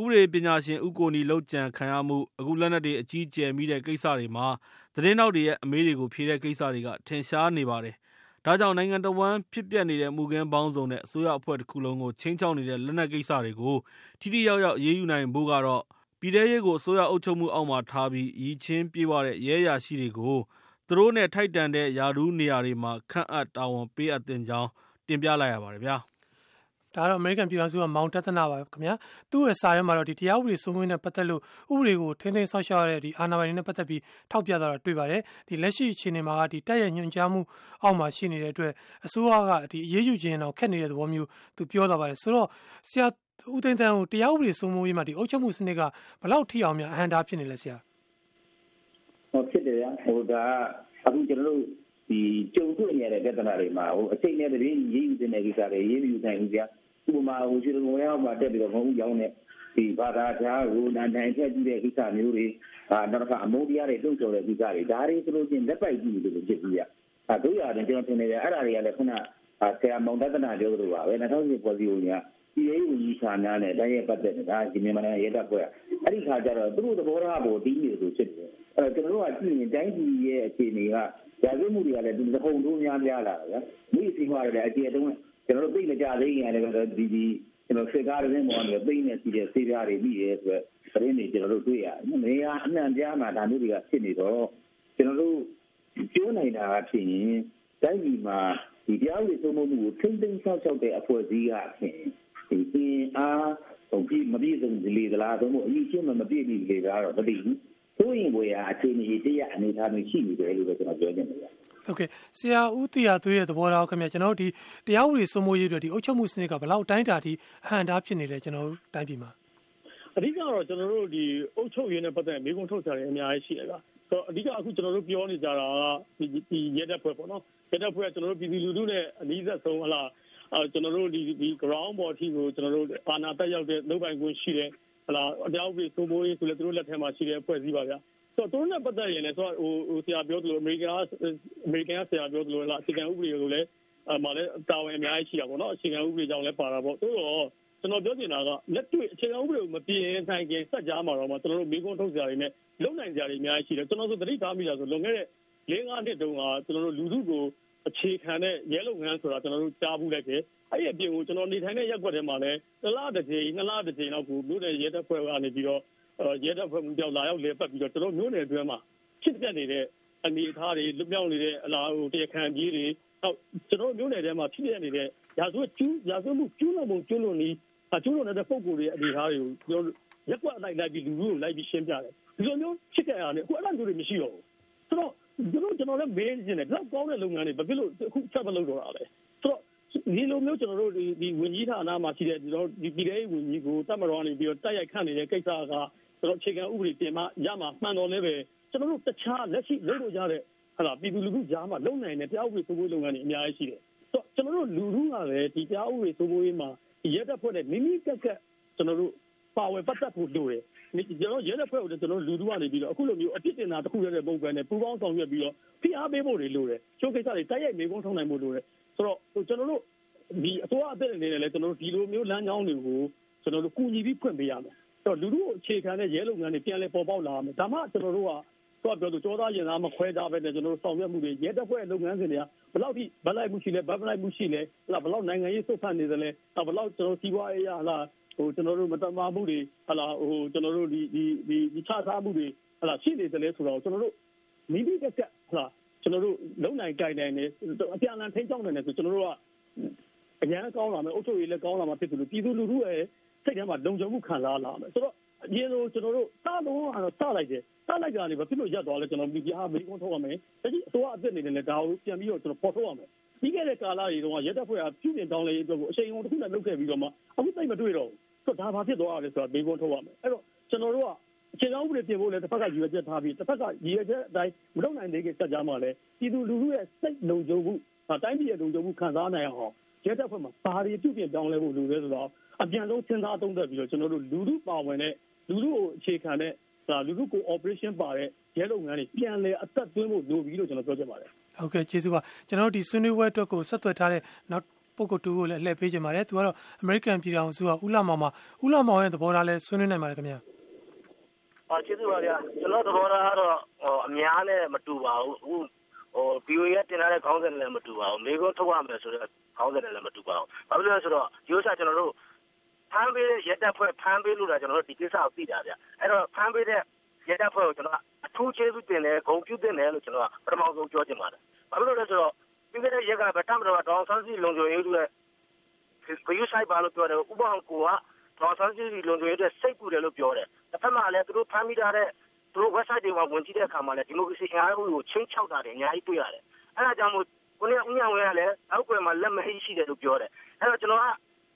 ဥပဒေပညာရှင် ဦးကိုနီလောက်ကြံခံရမှု အခုလက်နက်တွေ အကြီးကျယ်မိတဲ့ကိစ္စတွေမှာ သတင်းနောက်တွေရဲ့ အမေးတွေကို ဖြေတဲ့ကိစ္စတွေက ထင်ရှားနေပါတယ်။ဒါကြောင့် နိုင်ငံတော်ဝန်ဖြစ်ပျက်နေတဲ့မူကင်းပေါင်းစုံနဲ့ အစိုးရအဖွဲ့တစ်ခုလုံးကိုချင်းချောက်နေတဲ့ လက်နက်ကိစ္စတွေကို ထိထိရောက်ရောက်အေးအေးယူနိုင်ဖို့ကတော့ ပြည်ထရေးကို အစိုးရအုပ်ချုပ်မှုအောက်မှာထားပြီးရည်ချင်းပြေးွားတဲ့ ရဲရရှိတွေကို သူတို့နဲ့ ထိုက်တန်တဲ့ယာဒူးနေရာတွေမှာ ခန့်အပ် တာဝန်ပေးအပ်တင်ကြောင်း တင်ပြလိုက်ရပါတယ်ဗျာဒါကတော့ American ပြည်ထောင်စုက မောင်တသနာပါခင်ဗျာသူ့ရဲ့စာထဲမှာတော့ဒီတရားဥပဒေစိုးမိုးရေးနဲ့ ပတ်သက်လို့ ဥပဒေကို ထိန်းသိမ်းဆောက်ရှောက်ရတဲ့ဒီအာဏာပိုင်တွေနဲ့ ပတ်သက်ပြီး ထောက်ပြတာ တွေ့ပါတယ်ဒီလက်ရှိ အခြေအနေမှာကဒီတက်ရညွှန်ကြားမှုအောက်မှာ ရှိနေတဲ့အတွက် အစိုးရကဒီအရေးယူခြင်းတော့ခက်နေတဲ့ သဘောမျိုး သူပြောတာပါတယ် ဆိုတော့ ဆရာ ဦးသိန်းတန်းကိုတရားဥပဒေစိုးမိုးရေးမှာဒီအုပ်ချုပ်မှုစနစ်ကဘလောက်ထိအောင်များအဟံတာဖြစ်နေလဲဆရာဟောဖြစ်တယ်ဗျာဟိုဒါအခုကျွန်တော်တို့ဒီကြုံတွေ့နေရတဲ့ပြဿနာတွေမှာဟိုအချိန်နဲ့တည်းရေးယူတဲ့ကိစ္စတွေရေးယူနိုင်ဘူးဗျာဥပမာဟိုကျွေးတော်ရောက်မှာတက်ပြီးတော့မဟုတ်ရောင်းတဲ့ဒီဘာသာကြားကိုနန်တိုင်းထက်ကြည့်တဲ့ကိစ္စမျိုးတွေအာနောက်တစ်ခါအမုန်းတရားတွေတုံ့ဆော်တဲ့ကိစ္စတွေဒါတွေဆိုလို့ချင်းလက်ပိုက်ကြည့်လို့ဖြစ်ပြီးရအဲတို့ရတယ်ကျွန်တော်ထင်နေတယ်အဲ့ဒါတွေကလည်းခုနဆရာမောင်တသနာပြောသလိုပါပဲ2010ပေါ်စီကို ညာဒီရေးဝင်ကြီးဌာနနဲ့တိုင်းရဲ့ပတ်သက်နေတာဒီမြန်မာနိုင်ငံရဲတပ်ဖွဲ့အဲ့ဒီခါကျတော့သူတို့သဘောထားပေါ်တီးနေလို့ဖြစ်တယ်အဲ့တော့ကျွန်တော်တို့ကကြည့်ရင်တိုင်းပြည်ရဲ့အခြေအနေကရာဇဝတ်မှုတွေကလည်းဒီတစ်ခုံတို့များများလာတာဗျာမိစီမှာလည်းအကျေတုံးကျွန်တော်တို့သိမကြသေးရင်လည်းဒီဒီကျွန်တော်စစ်ကားတွေနဲ့မောင်းနေသိနေစီတဲ့ဆေးပြားတွေပြီးရဲဆိုတော့သတင်းတွေကျွန်တော်တို့တွေ့ရတယ်နေရာအနှံ့ပြားမှာဒါမျိုးတွေကဖြစ်နေတော့ကျွန်တော်တို့ပြောနိုင်တာကဖြစ်ရင်တိုင်းပြည်မှာဒီတရားဥပဒေစိုးမိုးမှုကိုထိမ့်သိမ်းဆောက်ရှောက်တဲ့အဖွဲ့အစည်းကဖြစ်ဒီ အင်အားဟိုပြီးမပြည့်စုံလေသလားသို့မဟုတ်အရင်ချင်းမပြည့်ပြီလေသလားတော့မသိဘူးဆိုရင်ဘွေဟာအခြေအနေတရအနေထားမျိုးရှိနေတယ်လို့ပဲကျွန်တော်ပြောချင်တယ်ဟုတ်ကဲ့ဆရာဦးတီယာသွေးရဲ့သဘောထားခင်ဗျကျွန်တော်တို့ဒီတရားဥပဒေစိုးမိုးရေးတွေဒီအုပ်ချုပ်မှုစနစ်ကဘယ်လောက်တိုင်းတာထိအဟံတားဖြစ်နေလဲကျွန်တော်တို့တိုင်းပြည်မှာအဓိကတော့ကျွန်တော်တို့ဒီအုပ်ချုပ်ရေးနဲ့ပတ်သက်မိကုံထုတ်ကြတယ်အများကြီးရှိတယ်ကဆိုအဓိကအခုကျွန်တော်တို့ပြောနေကြတာကဒီဒီရဲတပ်ဖွဲ့ပေါ့နော်ရဲတပ်ဖွဲ့ကကျွန်တော်တို့ပြည်သူလူထုနဲ့အနည်းဆက်ဆုံးဟလားအဲ ကျွန်တော်တို့ဒီဒီ ground ပေါ်အထိကိုကျွန်တော်တို့အာဏာတက်ရောက်တဲ့လုပ်ပိုင်ခွင့်ရှိတယ်ဟလာအတရားဥပဒေစိုးမိုးရေးဆိုလည်းသူတို့လက်ထဲမှာရှိတဲ့အဖွဲ့အစည်းပါဗျာဆိုတော့သူတို့နဲ့ပတ်သက်ရင်လည်းဆိုတော့ဟိုဟိုဆရာပြောသလိုအမေရိကန်ကအမေရိကန်ကဆရာပြောသလိုလားအခြေခံဥပဒေကိုလည်းအမှလည်းတာဝန်အများကြီးရှိတာပေါ့နော်အခြေခံဥပဒေကြောင့်လည်းပါတာပေါ့သို့တော့ကျွန်တော်ပြောချင်တာကလက်တွေ့အခြေခံဥပဒေကိုမပြင်နိုင်ခင်စက်ကြားမှာတော့မှကျွန်တော်တို့မိကုန်းထုတ်စရာတွေနဲ့လုံနိုင်စရာတွေအများကြီးရှိတယ်ကျွန်တော်ဆိုသတိထားမိတာဆိုလွန်ခဲ့တဲ့၄-၅နှစ်တုန်းကကျွန်တော်တို့လူထုကို အခြေခံတဲ့ရဲလုပ်ငန်းဆိုတာကျွန်တော်တို့ကြားဘူးလိုက်တယ်အဲ့ဒီအပြင်ကိုကျွန်တော်နေထိုင်တဲ့ရက်ွက်ထဲမှာလည်းတစ်လတစ်ကြိမ်နှစ်လတစ်ကြိမ်လောက်ကိုမြို့နယ်ရဲတပ်ဖွဲ့ကနေပြီးတော့ရဲတပ်ဖွဲ့မှုကြောက်လာရောက်လေပတ်ပြီးတော့ကျွန်တော်မြို့နယ်အတွင်းမှာဖြစ်ပြနေတဲ့အနေအထားတွေလွတ်မြောက်နေတဲ့အလားဟိုတရားခံကြီးတွေဟုတ်ကျွန်တော်မြို့နယ်ထဲမှာဖြစ်ပြနေတဲ့ရာဇဝတ်ကျူးရာဇဝတ်မှုကျူးလွန်မှုကျူးလွန်နေအကျူးလွန်တဲ့ပုံကိုယ်တွေအနေအထားတွေကိုကျွန်တော်ရက်ကွက်လိုက်လိုက်ပြီးလူလူကိုလိုက်ပြီးရှင်းပြတယ်ဒီလိုမျိုးဖြစ်ခဲ့ရတယ်အခုအဲ့လိုမျိုးတွေမရှိတော့ဘူးဆိုတော့ ကျွန်တော်ကျွန်တော်လည်းမေးနေတယ်တော့ကောင်းတဲ့လုပ်ငန်းတွေဘာဖြစ်လို့အခုဆက်မလုပ်တော့တာလဲဆိုတော့ဒီလိုမျိုးကျွန်တော်တို့ဒီဒီဝင်ကြီးဌာနမှာရှိတဲ့ဒီတော့ဒီပြည်ထောင်ဝင်ကြီးကိုတက်မတော်နေပြီးတော့တိုက်ရိုက်ခန့်နေတဲ့ကိစ္စကကျွန်တော်အခြေခံဥပဒေပြင်မှရမှာမှန်တော်လည်းပဲကျွန်တော်တို့တခြားလက်ရှိလုပ်လို့ရတဲ့ဟလာပြည်သူလူထုကြားမှာလုံနိုင်တဲ့တရားဥပဒေစိုးမိုးလုပ်ငန်းတွေအများကြီးရှိတယ်ဆိုတော့ကျွန်တော်တို့လူထုကလည်းဒီတရားဥပဒေစိုးမိုးရေးမှာရဲတပ်ဖွဲ့နဲ့မိမိကက်ကက်ကျွန်တော်တို့ပါဝင်ပတ်သက်ဖို့လိုတယ် ကျွန်တော်ရဲတပ်ဖွဲ့ကိုကျွန်တော်လူထုကနေပြီးတော့အခုလိုမျိုးအပြစ်တင်တာတစ်ခုတည်းတဲ့ပုံစံနဲ့ပူပေါင်းဆောင်ရွက်ပြီးတော့ဖိအားပေးဖို့တွေလိုတယ်ချိုးကိစ္စတွေတိုက်ရိုက်မေကုန်းထောင်းနိုင်ဖို့လိုတယ်ဆိုတော့ကျွန်တော်တို့ဒီအစိုးရအသစ်အနေနဲ့လည်းကျွန်တော်တို့ဒီလိုမျိုးလမ်းကြောင်းတွေကိုကျွန်တော်တို့ကူညီပြီးဖွင့်ပေးရမယ်အဲ့တော့လူထုကိုအခြေခံတဲ့ရဲလုပ်ငန်းတွေပြန်လည်ပေါ်ပေါက်လာမယ်ဒါမှကျွန်တော်တို့ကတော့ပြောလို့ကြောသားရင်သားမခွဲကြပဲနဲ့ကျွန်တော်တို့ဆောင်ရွက်မှုတွေရဲတပ်ဖွဲ့လုပ်ငန်းစဉ်တွေကဘယ်လောက်ထိဗလိုက်မှုရှိလဲဗတ်လိုက်မှုရှိလဲဟလာဘယ်လောက်နိုင်ငံရေးစုဖတ်နေသလဲဘယ်လောက်ကျွန်တော်စီးပွားရေးရဟလာ ဟိုကျွန်တော်တို့မတမာမှုတွေဟလာဟိုကျွန်တော်တို့ဒီဒီဒီဒီခြားသားမှုတွေဟလာရှိနေတယ်လဲဆိုတော့ကျွန်တော်တို့မိမိကက်ကဟလာကျွန်တော်တို့လုံနိုင်ကြိုင်နိုင်နေအပြန်အလှန်ထိန်းချောင်းနေတယ်ဆိုကျွန်တော်တို့ကအញ្ញမ်းကောင်းလာမယ်အုပ်ချုပ်ရေးလည်းကောင်းလာမှာဖြစ်တယ်လို့ပြည်သူလူထုရဲ့စိတ်ထဲမှာလုံခြုံမှုခံစားလာမယ်ဆိုတော့အရင်လိုကျွန်တော်တို့စလုံးကတော့စလိုက်တယ်စလိုက်ကြတယ်ဘာဖြစ်လို့ရက်သွားလဲကျွန်တော်ပြည်ပြားမေးခွန်းထုတ်ရမယ်တတိအစိုးရအစ်စ်နေတယ်ဒါကိုပြန်ပြီးတော့ကျွန်တော်ပေါ်ထုတ်ရမယ်ပြီးခဲ့တဲ့ကာလတွေတုန်းကရက်တပ်ဖွဲ့ကပြုပြင်တောင်းလဲရေးအတွက်ကိုအချိန်ကုန်တစ်ခုနဲ့လုပ်ခဲ့ပြီးတော့မှအခုသိမတွေ့တော့ဘူး ဆိုတော့ဒါဘာဖြစ်သွားရလဲဆိုတာမေးခွန်းထုတ်ရမယ်အဲ့တော့ကျွန်တော်တို့ကအခြေခံဥပဒေပြင်ဖို့လည်းတစ်ဖက်ကရည်ရွယ်ချက်ထားပြီးတစ်ဖက်ကရည်ရွယ်ချက်အတိုင်းမလုပ်နိုင်သေးတဲ့ဆက်ကြမှာလည်းပြည်သူလူထုရဲ့စိတ်လုံခြုံမှုတိုင်းပြည်ရဲ့လုံခြုံမှုခံစားနိုင်အောင်ရဲတပ်ဖွဲ့မှာဘာတွေပြုပြင်ပြောင်းလဲဖို့လိုလဲဆိုတော့အပြန်ဆုံးစဉ်းစားသုံးသပ်ပြီးတော့ကျွန်တော်တို့လူထုပါဝင်တဲ့လူထုကိုအခြေခံတဲ့ဒါလူထုကို operation ပါတဲ့ရဲလုပ်ငန်းတွေပြန်လဲအသက်သွင်းဖို့လိုပြီလို့ကျွန်တော်ပြောချင်ပါတယ်ဟုတ်ကဲ့ကျေးဇူးပါကျွန်တော်တို့ဒီဆွေးနွေးပွဲအတွက်ကိုဆက်သွယ်ထားတဲ့နောက် ပုဂ္ဂိုလ်တူကိုလည်းလှည့်ပေးကြပါတယ်သူကတော့ American ပြည်ထောင်စုကဦးလာမောင်မှာဦးလာမောင်ရဲ့သဘောထားလဲဆွေးနွေးနိုင်ပါတယ်ခင်ဗျာအော်ကျေးဇူးပါဗျာကျွန်တော်သဘောထားကတော့ဟိုအများနဲ့မတူပါဘူးအခုဟို BOA ကတင်လာတဲ့ခေါင်းစဉ်နဲ့လည်းမတူပါဘူးမိကုန်းထုတ်ရမယ်ဆိုတော့ခေါင်းစဉ်နဲ့လည်းမတူပါဘူးဘာဖြစ်လို့လဲဆိုတော့ဒီဥစ္စာကျွန်တော်တို့ဖမ်းပေးတဲ့ရက်တပ်ဖွဲ့ဖမ်းပေးလို့တာကျွန်တော်တို့ဒီကိစ္စကိုသိတာဗျအဲ့တော့ဖမ်းပေးတဲ့ရက်တပ်ဖွဲ့ကိုကျွန်တော်အထူးကျေးဇူးတင်တယ်ဂုဏ်ပြုတင်တယ်လို့ကျွန်တော်ပထမဆုံးပြောချင်ပါတယ်ဘာဖြစ်လို့လဲဆိုတော့ ပြီးခဲ့တဲ့ရက်ကဗတ္တမတော်ဒေါအောင်ဆန်းစုလုံခြုံရေးတို့ရဲ့ဘယူဆိုင်ပါလို့ပြောတယ်ဥပအောင်ကိုကဒေါအောင်ဆန်းစုလုံခြုံရေးတွေစိတ်ကူတယ်လို့ပြောတယ်တစ်ဖက်မှာလည်းသူတို့ဖမ်းမိထားတဲ့သူတို့ website တွေမှာဝင်ကြည့်တဲ့အခါမှာလည်းဒီမိုကရေစီအားလုံးကိုချင်းချောက်တာတွေအများကြီးတွေ့ရတယ်အဲဒါကြောင့်မို့ကိုနေဦးညံဝဲကလည်းအောက်ကွယ်မှာလက်မဟိရှိတယ်လို့ပြောတယ်အဲတော့ကျွန်တော်က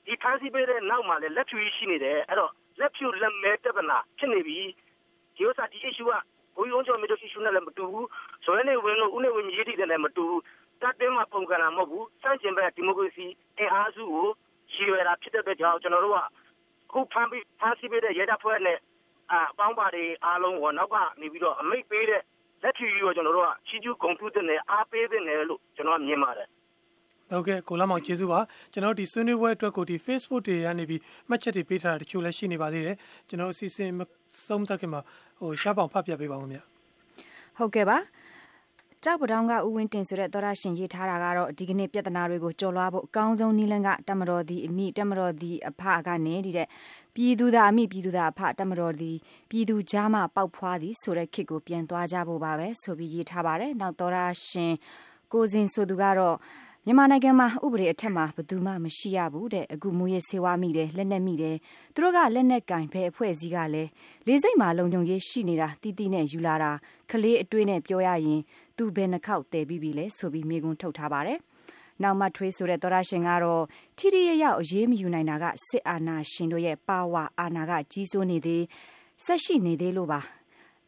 ဒီဖမ်းဆီးပေးတဲ့နောက်မှာလည်းလက်ဖြူကြီးရှိနေတယ်အဲ့တော့လက်ဖြူလက်မဲတပနာဖြစ်နေပြီဒီဥစ္စာဒီ issue ကဘိုးရုံးကျော်မြေတို့ issue နဲ့လည်းမတူဘူးဆိုရင်နေဝင်လို့ဦးနေဝင်မြေတီတယ်လည်းမတူဘူး တတ်တင်းမှာပုံကံလာမဟုတ်ဘူးစန့်ကျင်ဘက်ဒီမိုကရေစီအင်အားစုကိုရည်ရွယ်တာဖြစ်တဲ့အတွက်ကြောင့်ကျွန်တော်တို့ကခုဖမ်းပြီးဖမ်းဆီးပေးတဲ့ရဲတပ်ဖွဲ့နဲ့အပေါင်းပါတွေအားလုံးကိုနောက်ကနေပြီးတော့အမိတ်ပေးတဲ့လက်ဖြူကြီးကိုကျွန်တော်တို့ကချီးကျူးဂုဏ်ပြုတဲ့နယ်အားပေးတဲ့နယ်လို့ကျွန်တော်ကမြင်ပါတယ်ဟုတ်ကဲ့ကိုလာမောင်ကျေးဇူးပါကျွန်တော်ဒီဆွေးနွေးပွဲအတွက်ကိုဒီ Facebook တွေကနေပြီးမှတ်ချက်တွေပေးထားတာတချို့လည်းရှိနေပါသေးတယ်ကျွန်တော်အစီအစဉ်ဆုံးသက်ခင်မှာဟိုရှားပေါင်ဖတ်ပြပေးပါဦးမြတ်ဟုတ်ကဲ့ပါ ကြောက်ပတောင်းကဥဝင်းတင်ဆိုတဲ့သောရရှင်ရေးထားတာကတော့ဒီကနေ့ပြဿနာတွေကိုကြော်လွှားဖို့အကောင်းဆုံးနည်းလမ်းကတမတော်ဒီအမိတမတော်ဒီအဖကနေဒီတဲ့ပြည်သူသားအမိပြည်သူသားအဖတမတော်ဒီပြည်သူကြားမှပေါက်ဖွားသည်ဆိုတဲ့ခစ်ကိုပြန်သွားကြဖို့ပါပဲဆိုပြီးရေးထားပါတယ်နောက်သောရရှင်ကိုစင်ဆိုသူကတော့မြန်မာနိုင်ငံမှာဥပဒေအထက်မှာဘယ်သူမှမရှိရဘူးတဲ့အခုမူရဆေးဝါးမိတယ်လက်နက်မိတယ်သူတို့ကလက်နက်ကင်ဖဲအဖွဲ့အစည်းကလည်းလေးစိတ်မှာလုံခြုံရေးရှိနေတာတီးတီးနဲ့ယူလာတာကလေးအတွေးနဲ့ပြောရရင် သူဘယ်နှခေါက်တည်ပြီးပြီလဲဆိုပြီးမိကွန်းထုတ်ထားပါတယ်နောက်မှထွေးဆိုတဲ့သောရရှင်ကတော့ထိထိရရောက်အရေးမယူနိုင်တာကစစ်အာဏာရှင်တို့ရဲ့ပါဝါအာဏာကကြီးစိုးနေသေးဆက်ရှိနေသေးလို့ပါ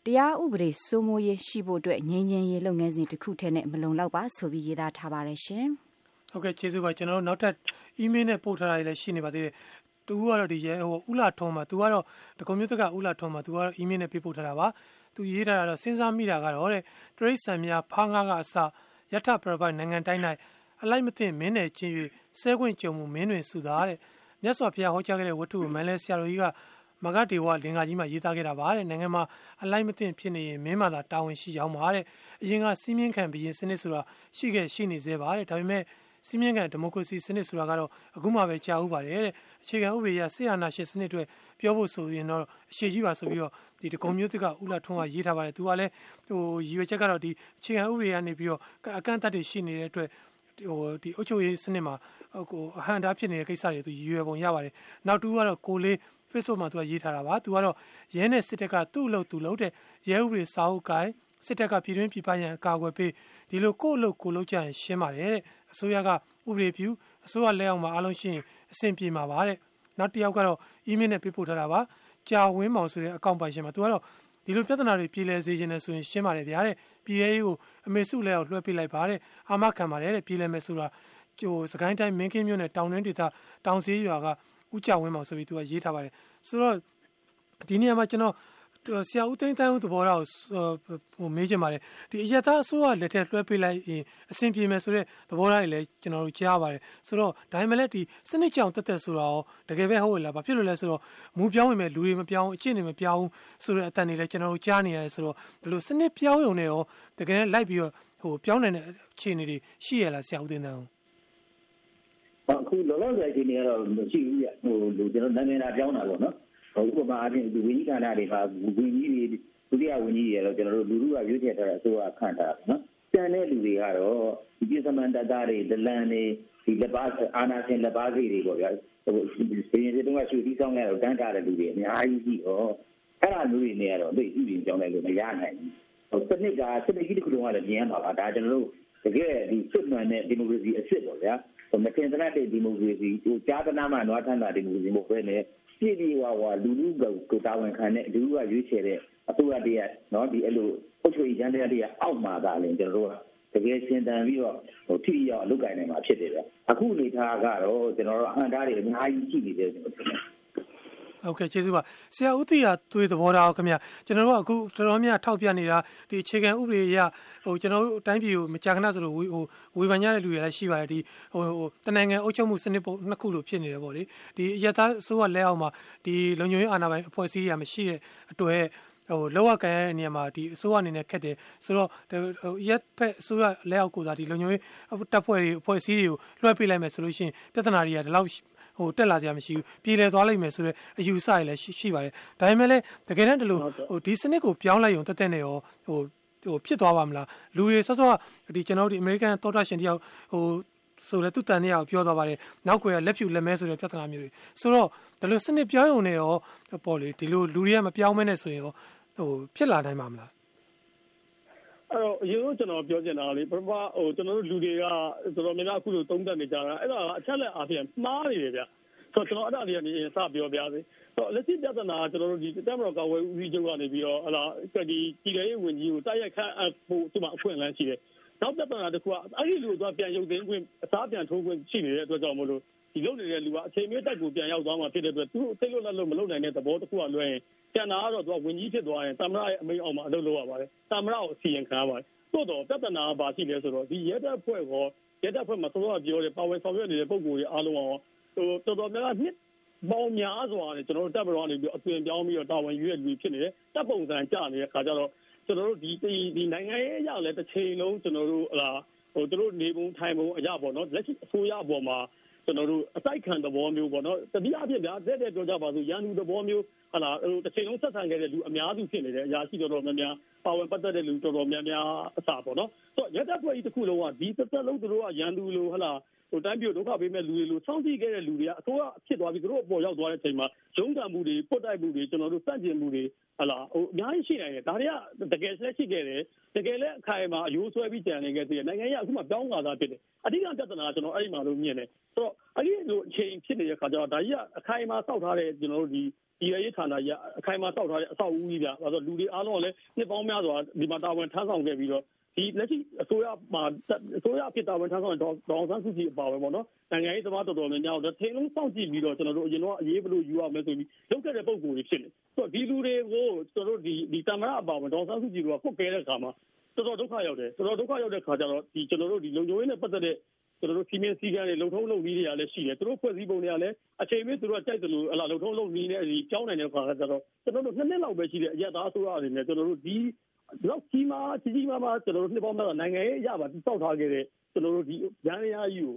တရားဥပဒေစိုးမိုးရေးရှိဖို့အတွက်ငြင်းငြင်းရေးလုပ်ငန်းစဉ်တစ်ခုထဲနဲ့မလုံလောက်ပါဆိုပြီးရေးသားထားပါတယ်ရှင်။ဟုတ်ကဲ့ကျေးဇူးပါကျွန်တော်တို့နောက်ထပ် email နဲ့ပို့ထားတာလည်းရှိနေပါသေးတယ်။သူကတော့ဒီရဲဟိုဥလာထုံးမှာသူကတော့ဒကုံမျိုးတက်ကဥလာထုံးမှာသူကတော့ email နဲ့ပေးပို့ထားတာပါ။ သူရေးထားတာတော့စဉ်းစားမိတာကတော့တဲ့တရိတ်ဆန်များဖားငါးကအစယထပရပိုင်နိုင်ငံတိုင်း၌အလိုက်မသိမင်းနယ်ချင်း၍ဆဲခွင့်ကြုံမှုမင်းတွင်စုသားတဲ့မြတ်စွာဘုရားဟောကြားခဲ့တဲ့ဝတ္ထုကိုမန်လဲဆရာတော်ကြီးကမမဂဒေဝလင်္ကာကြီးမှာရေးသားခဲ့တာပါတဲ့နိုင်ငံမှာအလိုက်မသိဖြစ်နေရင်မင်းမာသာတာဝန်ရှိရောက်မှာတဲ့အရင်ကစီးမြင့်ခံဘရင်စနစ်ဆိုတာရှိခဲ့ရှိနေသေးပါတယ်ဒါပေမဲ့ စီးမြင့်ခံဒီမိုကရေစီစနစ်ဆိုတာကတော့အခုမှပဲကြာဥပါတယ်တဲ့အခြေခံဥပဒေရဆေးအာဏာရှင်စနစ်တွေပြောဖို့ဆိုရင်တော့အခြေကြီးပါဆိုပြီးတော့ဒီတကုံမျိုးသစ်ကဥလာထွန်းကရေးထားပါတယ်သူကလည်းဟိုရည်ရွယ်ချက်ကတော့ဒီအခြေခံဥပဒေကနေပြီးတော့အကန့်အသတ်တွေရှိနေတဲ့အတွက်ဟိုဒီအုပ်ချုပ်ရေးစနစ်မှာဟိုအဟံတားဖြစ်နေတဲ့ကိစ္စတွေသူရည်ရွယ်ပုံရပါတယ်နောက်တူကတော့ကိုလေး Facebook မှာသူကရေးထားတာပါသူကတော့ရဲနဲ့စစ်တပ်ကသူ့အလုပ်သူလုပ်တဲ့ရဲဥပဒေစာအုပ်ကိုင်းစစ်တပ်ကပြည်တွင်းပြည်ပရန်အကာအကွယ်ပေးဒီလိုကိုယ့်အလုပ်ကိုလုပ်ကြရင်ရှင်းပါတယ်တဲ့ အစိုးရကဥပဒေပြုအစိုးရလက်အောက်မှာအားလုံးရှင်းအဆင်ပြေမှာပါတဲ့နောက်တစ်ယောက်ကတော့ email နဲ့ပေးပို့ထားတာပါကြာဝင်းမောင်ဆိုတဲ့အကောင့်ပိုင်ရှင်မှာသူကတော့ဒီလိုပြဿနာတွေပြည်လဲစေခြင်းနဲ့ဆိုရင်ရှင်းပါတယ်ဗျာတဲ့ပြည်ရဲရေးကိုအမေစုလဲအောင်လွှဲပေးလိုက်ပါတဲ့အာမခံပါတယ်တဲ့ပြည်လဲမယ်ဆိုတာကျိုစကိုင်းတိုင်းမင်းကင်းမြို့နယ်တောင်တွင်းဒေသတောင်စည်းရွာကဥကြဝင်းမောင်ဆိုပြီးသူကရေးထားပါတယ်ဆိုတော့ဒီနေရာမှာကျွန်တော် ဆရာဦးသိန်းတန်းဦးသဘောထားကိုဟိုမေးချင်ပါတယ်ဒီအရသာအစိုးရလက်ထက်လွှဲပေးလိုက်ရင်အဆင်ပြေမယ်ဆိုတဲ့သဘောထားတွေလည်းကျွန်တော်တို့ကြားပါတယ်ဆိုတော့ဒါမှမဟုတ်ဒီစနစ်ကြောင်တက်တက်ဆိုတာရောတကယ်ပဲဟုတ်လားဘာဖြစ်လို့လဲဆိုတော့မူပြောင်းဝင်မဲ့လူတွေမပြောင်းအကျင့်တွေမပြောင်းဆိုတဲ့အတန်တွေလည်းကျွန်တော်တို့ကြားနေရတယ်ဆိုတော့ဒီလိုစနစ်ပြောင်းရုံနဲ့ရောတကယ်လိုက်ပြီးတော့ဟိုပြောင်းနေတဲ့အခြေအနေတွေရှိရလားဆရာဦးသိန်းတန်းဦးအခုလောလောဆယ်အခြေအနေကတော့မရှိဘူးပြဟိုလူကျွန်တော်နာမည်လာပြောင်းတာပေါ့နော် ဥပမာအပြင်ဒီဝင်းကြီးဌာနတွေမှာဝင်းကြီးတွေဒုတိယဝင်းကြီးတွေတော့ကျွန်တော်တို့လူလူကရွေးချယ်ထားတဲ့အစိုးရခန့်ထားတာနော်တန်တဲ့လူတွေကတော့ဒီပြည်စမန်တတာတွေဒလန်တွေဒီလက်ပါအာနာရှင်လက်ပါစီတွေပေါ့ဗျာဟိုဘင်းတွေတုန်းကရွှေပြီးဆောင်ရတော့တန်းထားတဲ့လူတွေအများကြီးရှိတော့အဲ့ဒါမျိုးတွေနေရတော့သိဥပဒေကြောင်းလိုက်လို့မရနိုင်ဘူးဟိုစနစ်ကစနစ်ကြီးတစ်ခုလုံးကလည်းမြင်ရမှာပါဒါကျွန်တော်တို့တကယ်ဒီစစ်မှန်တဲ့ဒီမိုကရေစီအစ်စ်ပေါ့ဗျာဟိုမတင်သနာတဲ့ဒီမိုကရေစီဟိုကြားသနာမှနွားထမ်းတာဒီမိုကရေစီမဟုတ်ဘဲနဲ့ ပြည့်ပြည့်ဝဝလူလူကိုတာဝန်ခံတဲ့လူလူကရွေးချယ်တဲ့အစိုးရတည်းရနော်ဒီအဲ့လိုအုပ်ချုပ်ရေးချမ်းတရားတည်းရအောက်မှာသာလည်းကျွန်တော်တို့ကတကယ်ရှင်းတန်ပြီးတော့ဟိုထိရောက်လုပ်ကိုင်နိုင်မှာဖြစ်တယ်ဗျအခုအနေထားကတော့ကျွန်တော်တို့အဟံတားတွေအများကြီးရှိနေတယ်ကျွန်တော်ထင်တယ် ဟုတ်ကဲ့ကျေးဇူးပါဆရာဦးတီယာသွေးသဘောထားခင်ဗျကျွန်တော်တို့အခုတော်တော်များထောက်ပြနေတာဒီအခြေခံဥပဒေအရဟိုကျွန်တော်တို့အတိုင်းပြည်ကိုမကြာခဏဆိုလို့ဟိုဝေဖန်ကြတဲ့လူတွေလည်းရှိပါတယ်ဒီဟိုဟိုတနိုင်ငံအုပ်ချုပ်မှုစနစ်ပုံနှစ်ခုလိုဖြစ်နေတယ်ပေါ့လေဒီအရသာဆိုးကလက်အောက်မှာဒီလုံခြုံရေးအာဏာပိုင်အဖွဲ့အစည်းတွေကမရှိတဲ့အတွက်ဟိုလောက်ရကန်ရတဲ့နေရာမှာဒီအစိုးရအနေနဲ့ခက်တယ်ဆိုတော့ဟိုရက်ဖက်အစိုးရလက်အောက်ကိုသာဒီလုံခြုံရေးတပ်ဖွဲ့တွေအဖွဲ့အစည်းတွေကိုလွှဲပေးလိုက်မယ်ဆိုလို့ရှိရင်ပြဿနာတွေကဒီလောက် ဟိုတက်လာကြမရှိဘူးပြည်လဲသွားလိမ့်မယ်ဆိုတော့အယူဆရလည်းရှိပါတယ်ဒါပေမဲ့လည်းတကယ်တမ်းဒီလိုဟိုဒီစနစ်ကိုပြောင်းလိုက်ရုံတက်တက်နဲ့ရောဟိုဟိုဖြစ်သွားပါမလားလူတွေစောစောဒီကျွန်တော်တို့ဒီအမေရိကန်သောတာရှင်တယောက်ဟိုဆိုလဲသူတန်နေရအောင်ပြောသွားပါတယ်နောက်ွယ်ကလက်ဖြူလက်မဲဆိုတဲ့ပြဿနာမျိုးတွေဆိုတော့ဒီလိုစနစ်ပြောင်းရုံနဲ့ရောပေါ့လေဒီလိုလူတွေကမပြောင်းမဲနဲ့ဆိုရင်ရောဟိုဖြစ်လာနိုင်မှာမလားအဲ့ တော့အရင်ကကျွန်တော်ပြောချင်တာလေပထမဟိုကျွန်တော်တို့လူတွေကတော်တော်များများအခုလိုသုံးသပ်နေကြတာအဲ့ဒါအချက်လက်အားဖြင့်မှားနေတယ်ဗျဆိုတော့ကျွန်တော်အဲ့ဒါတွေကနေစပြောပြစေဆိုတော့လက်ရှိပြဿနာကျွန်တော်တို့ဒီတက်မတော်ကဝယ်ဦးစီးချုပ်ကနေပြီးတော့ဟလာဒီပြည်ထောင်ရေးဝန်ကြီးကိုတိုက်ရိုက်ခန့်အပ်ဖို့ဒီမှာအခွင့်အလမ်းရှိတယ်နောက်ပြဿနာတစ်ခုကအဲ့ဒီလူကပြန်ရုပ်သိမ်းခွင့်အစားပြန်ထိုးခွင့်ရှိနေတဲ့အတွက်ကြောင့်မလို့ဒီလုပ်နေတဲ့လူကအချိန်မျိုးတက်ကိုပြန်ရောက်သွားမှဖြစ်တဲ့အတွက်သူသိလို့လက်လို့မလုပ်နိုင်တဲ့သဘောတစ်ခုကလွှဲရင် ကျန်တာကတော့သူကဝင်ကြီးဖြစ်သွားရင်တမရရဲ့အမိန့်အောက်မှာအလုပ်လုပ်ရပါတယ်တမရကိုအစီရင်ခံရပါတယ်တိုးတော့ပြဿနာကဘာရှိလဲဆိုတော့ဒီရဲတပ်ဖွဲ့ကောရဲတပ်ဖွဲ့မှာစောစောပြောတယ်ပါဝင်ဆောင်ရွက်နေတဲ့ပုံကိုယ်တွေအားလုံးရောဟိုတော်တော်များများနှစ်ပေါင်းများစွာနဲ့ကျွန်တော်တို့တပ်မတော်ကနေပြီးအသွင်ပြောင်းပြီးတော့တာဝန်ယူရလူဖြစ်နေတယ်တပ်ပုံစံကြနေတဲ့ခါကျတော့ကျွန်တော်တို့ဒီဒီနိုင်ငံရေးအရလည်းတစ်ချိန်လုံးကျွန်တော်တို့ဟလာဟိုတို့နေပုံထိုင်ပုံအရပေါ့နော်လက်ရှိအစိုးရအပေါ်မှာကျွန်တော်တို့အတိုက်ခံသဘောမျိုးပေါ့နော်တတိယအဖြစ်ဗျာတဲ့တဲ့ပြောကြပါစို့ရန်သူသဘောမျိုး ဟလာဟိုတစ်ချိန်လုံးဆက်ဆံခဲ့တဲ့လူအများစုဖြစ်နေတယ်အရာရှိတော်တော်များများပါဝင်ပတ်သက်တဲ့လူတော်တော်များများအစားပေါ့နော်ဆိုတော့ရတဲ့ဖွဲ့ကြီးတစ်ခုလုံးကဒီတစ်သက်လုံးတို့ကရန်သူလိုဟလာဟိုတိုင်းပြည်ဒုက္ခပေးမဲ့လူတွေလိုစောင့်ကြည့်ခဲ့တဲ့လူတွေကအစိုးရဖြစ်သွားပြီးသူတို့အပေါ်ရောက်သွားတဲ့အချိန်မှာရုံးကန်မှုတွေပုတ်တိုက်မှုတွေကျွန်တော်တို့စန့်ကျင်မှုတွေဟလာဟိုအများကြီးရှိနိုင်တယ်ဒါတွေကတကယ်ဆက်ရှိခဲ့တယ်တကယ်လည်းအခိုင်အမာအယိုးဆွဲပြီးကြံနေခဲ့သေးတယ်နိုင်ငံရေးအခုမှပြောင်းလာတာဖြစ်တယ်အဓိကပြဿနာကကျွန်တော်အဲ့ဒီမှာလို့မြင်တယ်ဆိုတော့အဲ့ဒီလိုအချိန်ဖြစ်နေတဲ့ခါကျတော့ဒါကြီးကအခိုင်အမာစောက်ထားတဲ့ကျွန်တော်တို့ဒီ ဒီရေးဌာနကြီးအခိုင်အမာစောက်ထားတဲ့အဆောက်အဦကြီးပြ။ဒါဆိုလူတွေအားလုံးကလည်းနှစ်ပေါင်းများစွာဒီမှာတာဝန်ထမ်းဆောင်ခဲ့ပြီးတော့ဒီလက်ရှိအစိုးရမှာအစိုးရဖြစ်တာဝန်ထမ်းဆောင်ဒေါအောင်ဆန်းစုကြည်အပါဝင်ပေါ့နော်နိုင်ငံရေးသမားတော်တော်များများတော့ထင်းလုံးစောင့်ကြည့်ပြီးတော့ကျွန်တော်တို့အရင်တော့အရေးဘလို့ယူရမယ်ဆိုပြီးလုပ်ခဲ့တဲ့ပုံကိုယ်တွေဖြစ်နေဆိုတော့ဒီလူတွေကိုကျွန်တော်တို့ဒီဒီတမရအပါဝင်ဒေါအောင်ဆန်းစုကြည်တို့ကဖွတ်ခဲ့တဲ့အခါမှာတော်တော်ဒုက္ခရောက်တယ်တော်တော်ဒုက္ခရောက်တဲ့ခါကျတော့ဒီကျွန်တော်တို့ဒီလုံခြုံရေးနဲ့ပတ်သက်တဲ့ ကျွန်တော်တို့စီမင်းစည်းကမ်းတွေလုံထုံးလုံနည်းတွေကလည်းရှိတယ်သူတို့ဖွဲ့စည်းပုံတွေကလည်းအချိန်မင်းသူတို့ကကြိုက်တယ်လို့ဟလာလုံထုံးလုံနည်းနဲ့ဒီကြောင်းနိုင်တဲ့ခါကျတော့ကျွန်တော်တို့နှစ်နှစ်လောက်ပဲရှိတယ်အရက်သားအစိုးရအနေနဲ့ကျွန်တော်တို့ဒီလောက်ကြီးမားကြီးကြီးမားမားကျွန်တော်တို့နှစ်ပေါင်းများနိုင်ငံရေးအရပါတောက်ထားခဲ့တဲ့ကျွန်တော်တို့ဒီရန်ရကြီးကို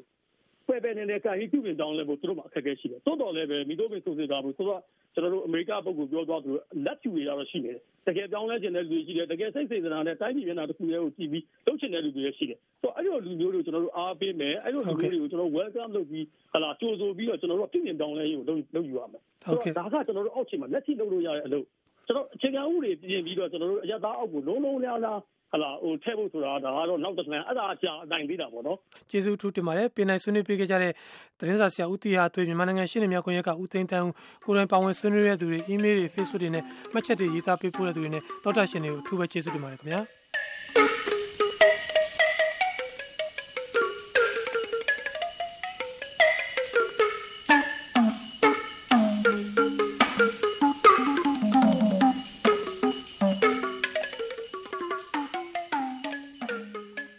ပဲပဲနဲ့ကန်ကြီးပြုပြင်တောင်းလဲဖို့သူတို့မှာအခက်အခဲရှိတယ်တိုးတော်လည်းပဲမိတို့ပင်ဆိုစစ်သားဖို့ဆိုတော့ကျွန်တော်တို့အမေရိကပုဂ္ဂိုလ်ပြောသွားသူလက်ကျူတွေတော့ရှိနေတယ်တကယ်ပြောင်းလဲခြင်းတဲ့လူတွေရှိတယ်တကယ်စိတ်စေတနာနဲ့တိုင်းပြည်မျက်နှာတစ်ခုရဲ့ကိုကြည့်ပြီးလုပ်ချင်တဲ့လူတွေရှိတယ်ဆိုတော့အဲ့လိုလူမျိုးတွေကိုကျွန်တော်တို့အားပေးမယ်အဲ့လိုလူမျိုးတွေကိုကျွန်တော် welcome လုပ်ပြီးဟလာကြိုးဆိုပြီးတော့ကျွန်တော်တို့ပြင်တောင်းလဲရေးကိုလုပ်လုပ်ယူရမယ်ဟုတ်ကဲ့ဒါကကျွန်တော်တို့အောက်ခြေမှာလက်ရှိလုပ်လို့ရတဲ့အလုပ်ကျွန်တော်အခြေခံဥပဒေပြင်ပြီးတော့ကျွန်တော်တို့အရသားအောက်ကိုလုံးလုံးလျားလျား ဟလာဟိုထဲဖို့ဆိုတာဒါကတော့နောက်တစ် plan အဲ့ဒါအကြာအတိုင်းသေးတာပေါ့နော်ကျေးဇူးထူးတင်ပါတယ်ပြင်နိုင်ဆွေးနွေးပေးခဲ့ကြတဲ့သတင်းစာဆရာဦးတီဟာသွေးမြန်မာနိုင်ငံရှင်းနေမြောက်ခွင့်ရကဦးသိန်းတန်းကိုယ်တိုင်ပါဝင်ဆွေးနွေးတဲ့သူတွေ email တွေ Facebook တွေနဲ့မှတ်ချက်တွေရေးသားပေးပို့တဲ့သူတွေနဲ့တောက်တာရှင်တွေကိုအထူးပဲကျေးဇူးတင်ပါတယ်ခင်ဗျာ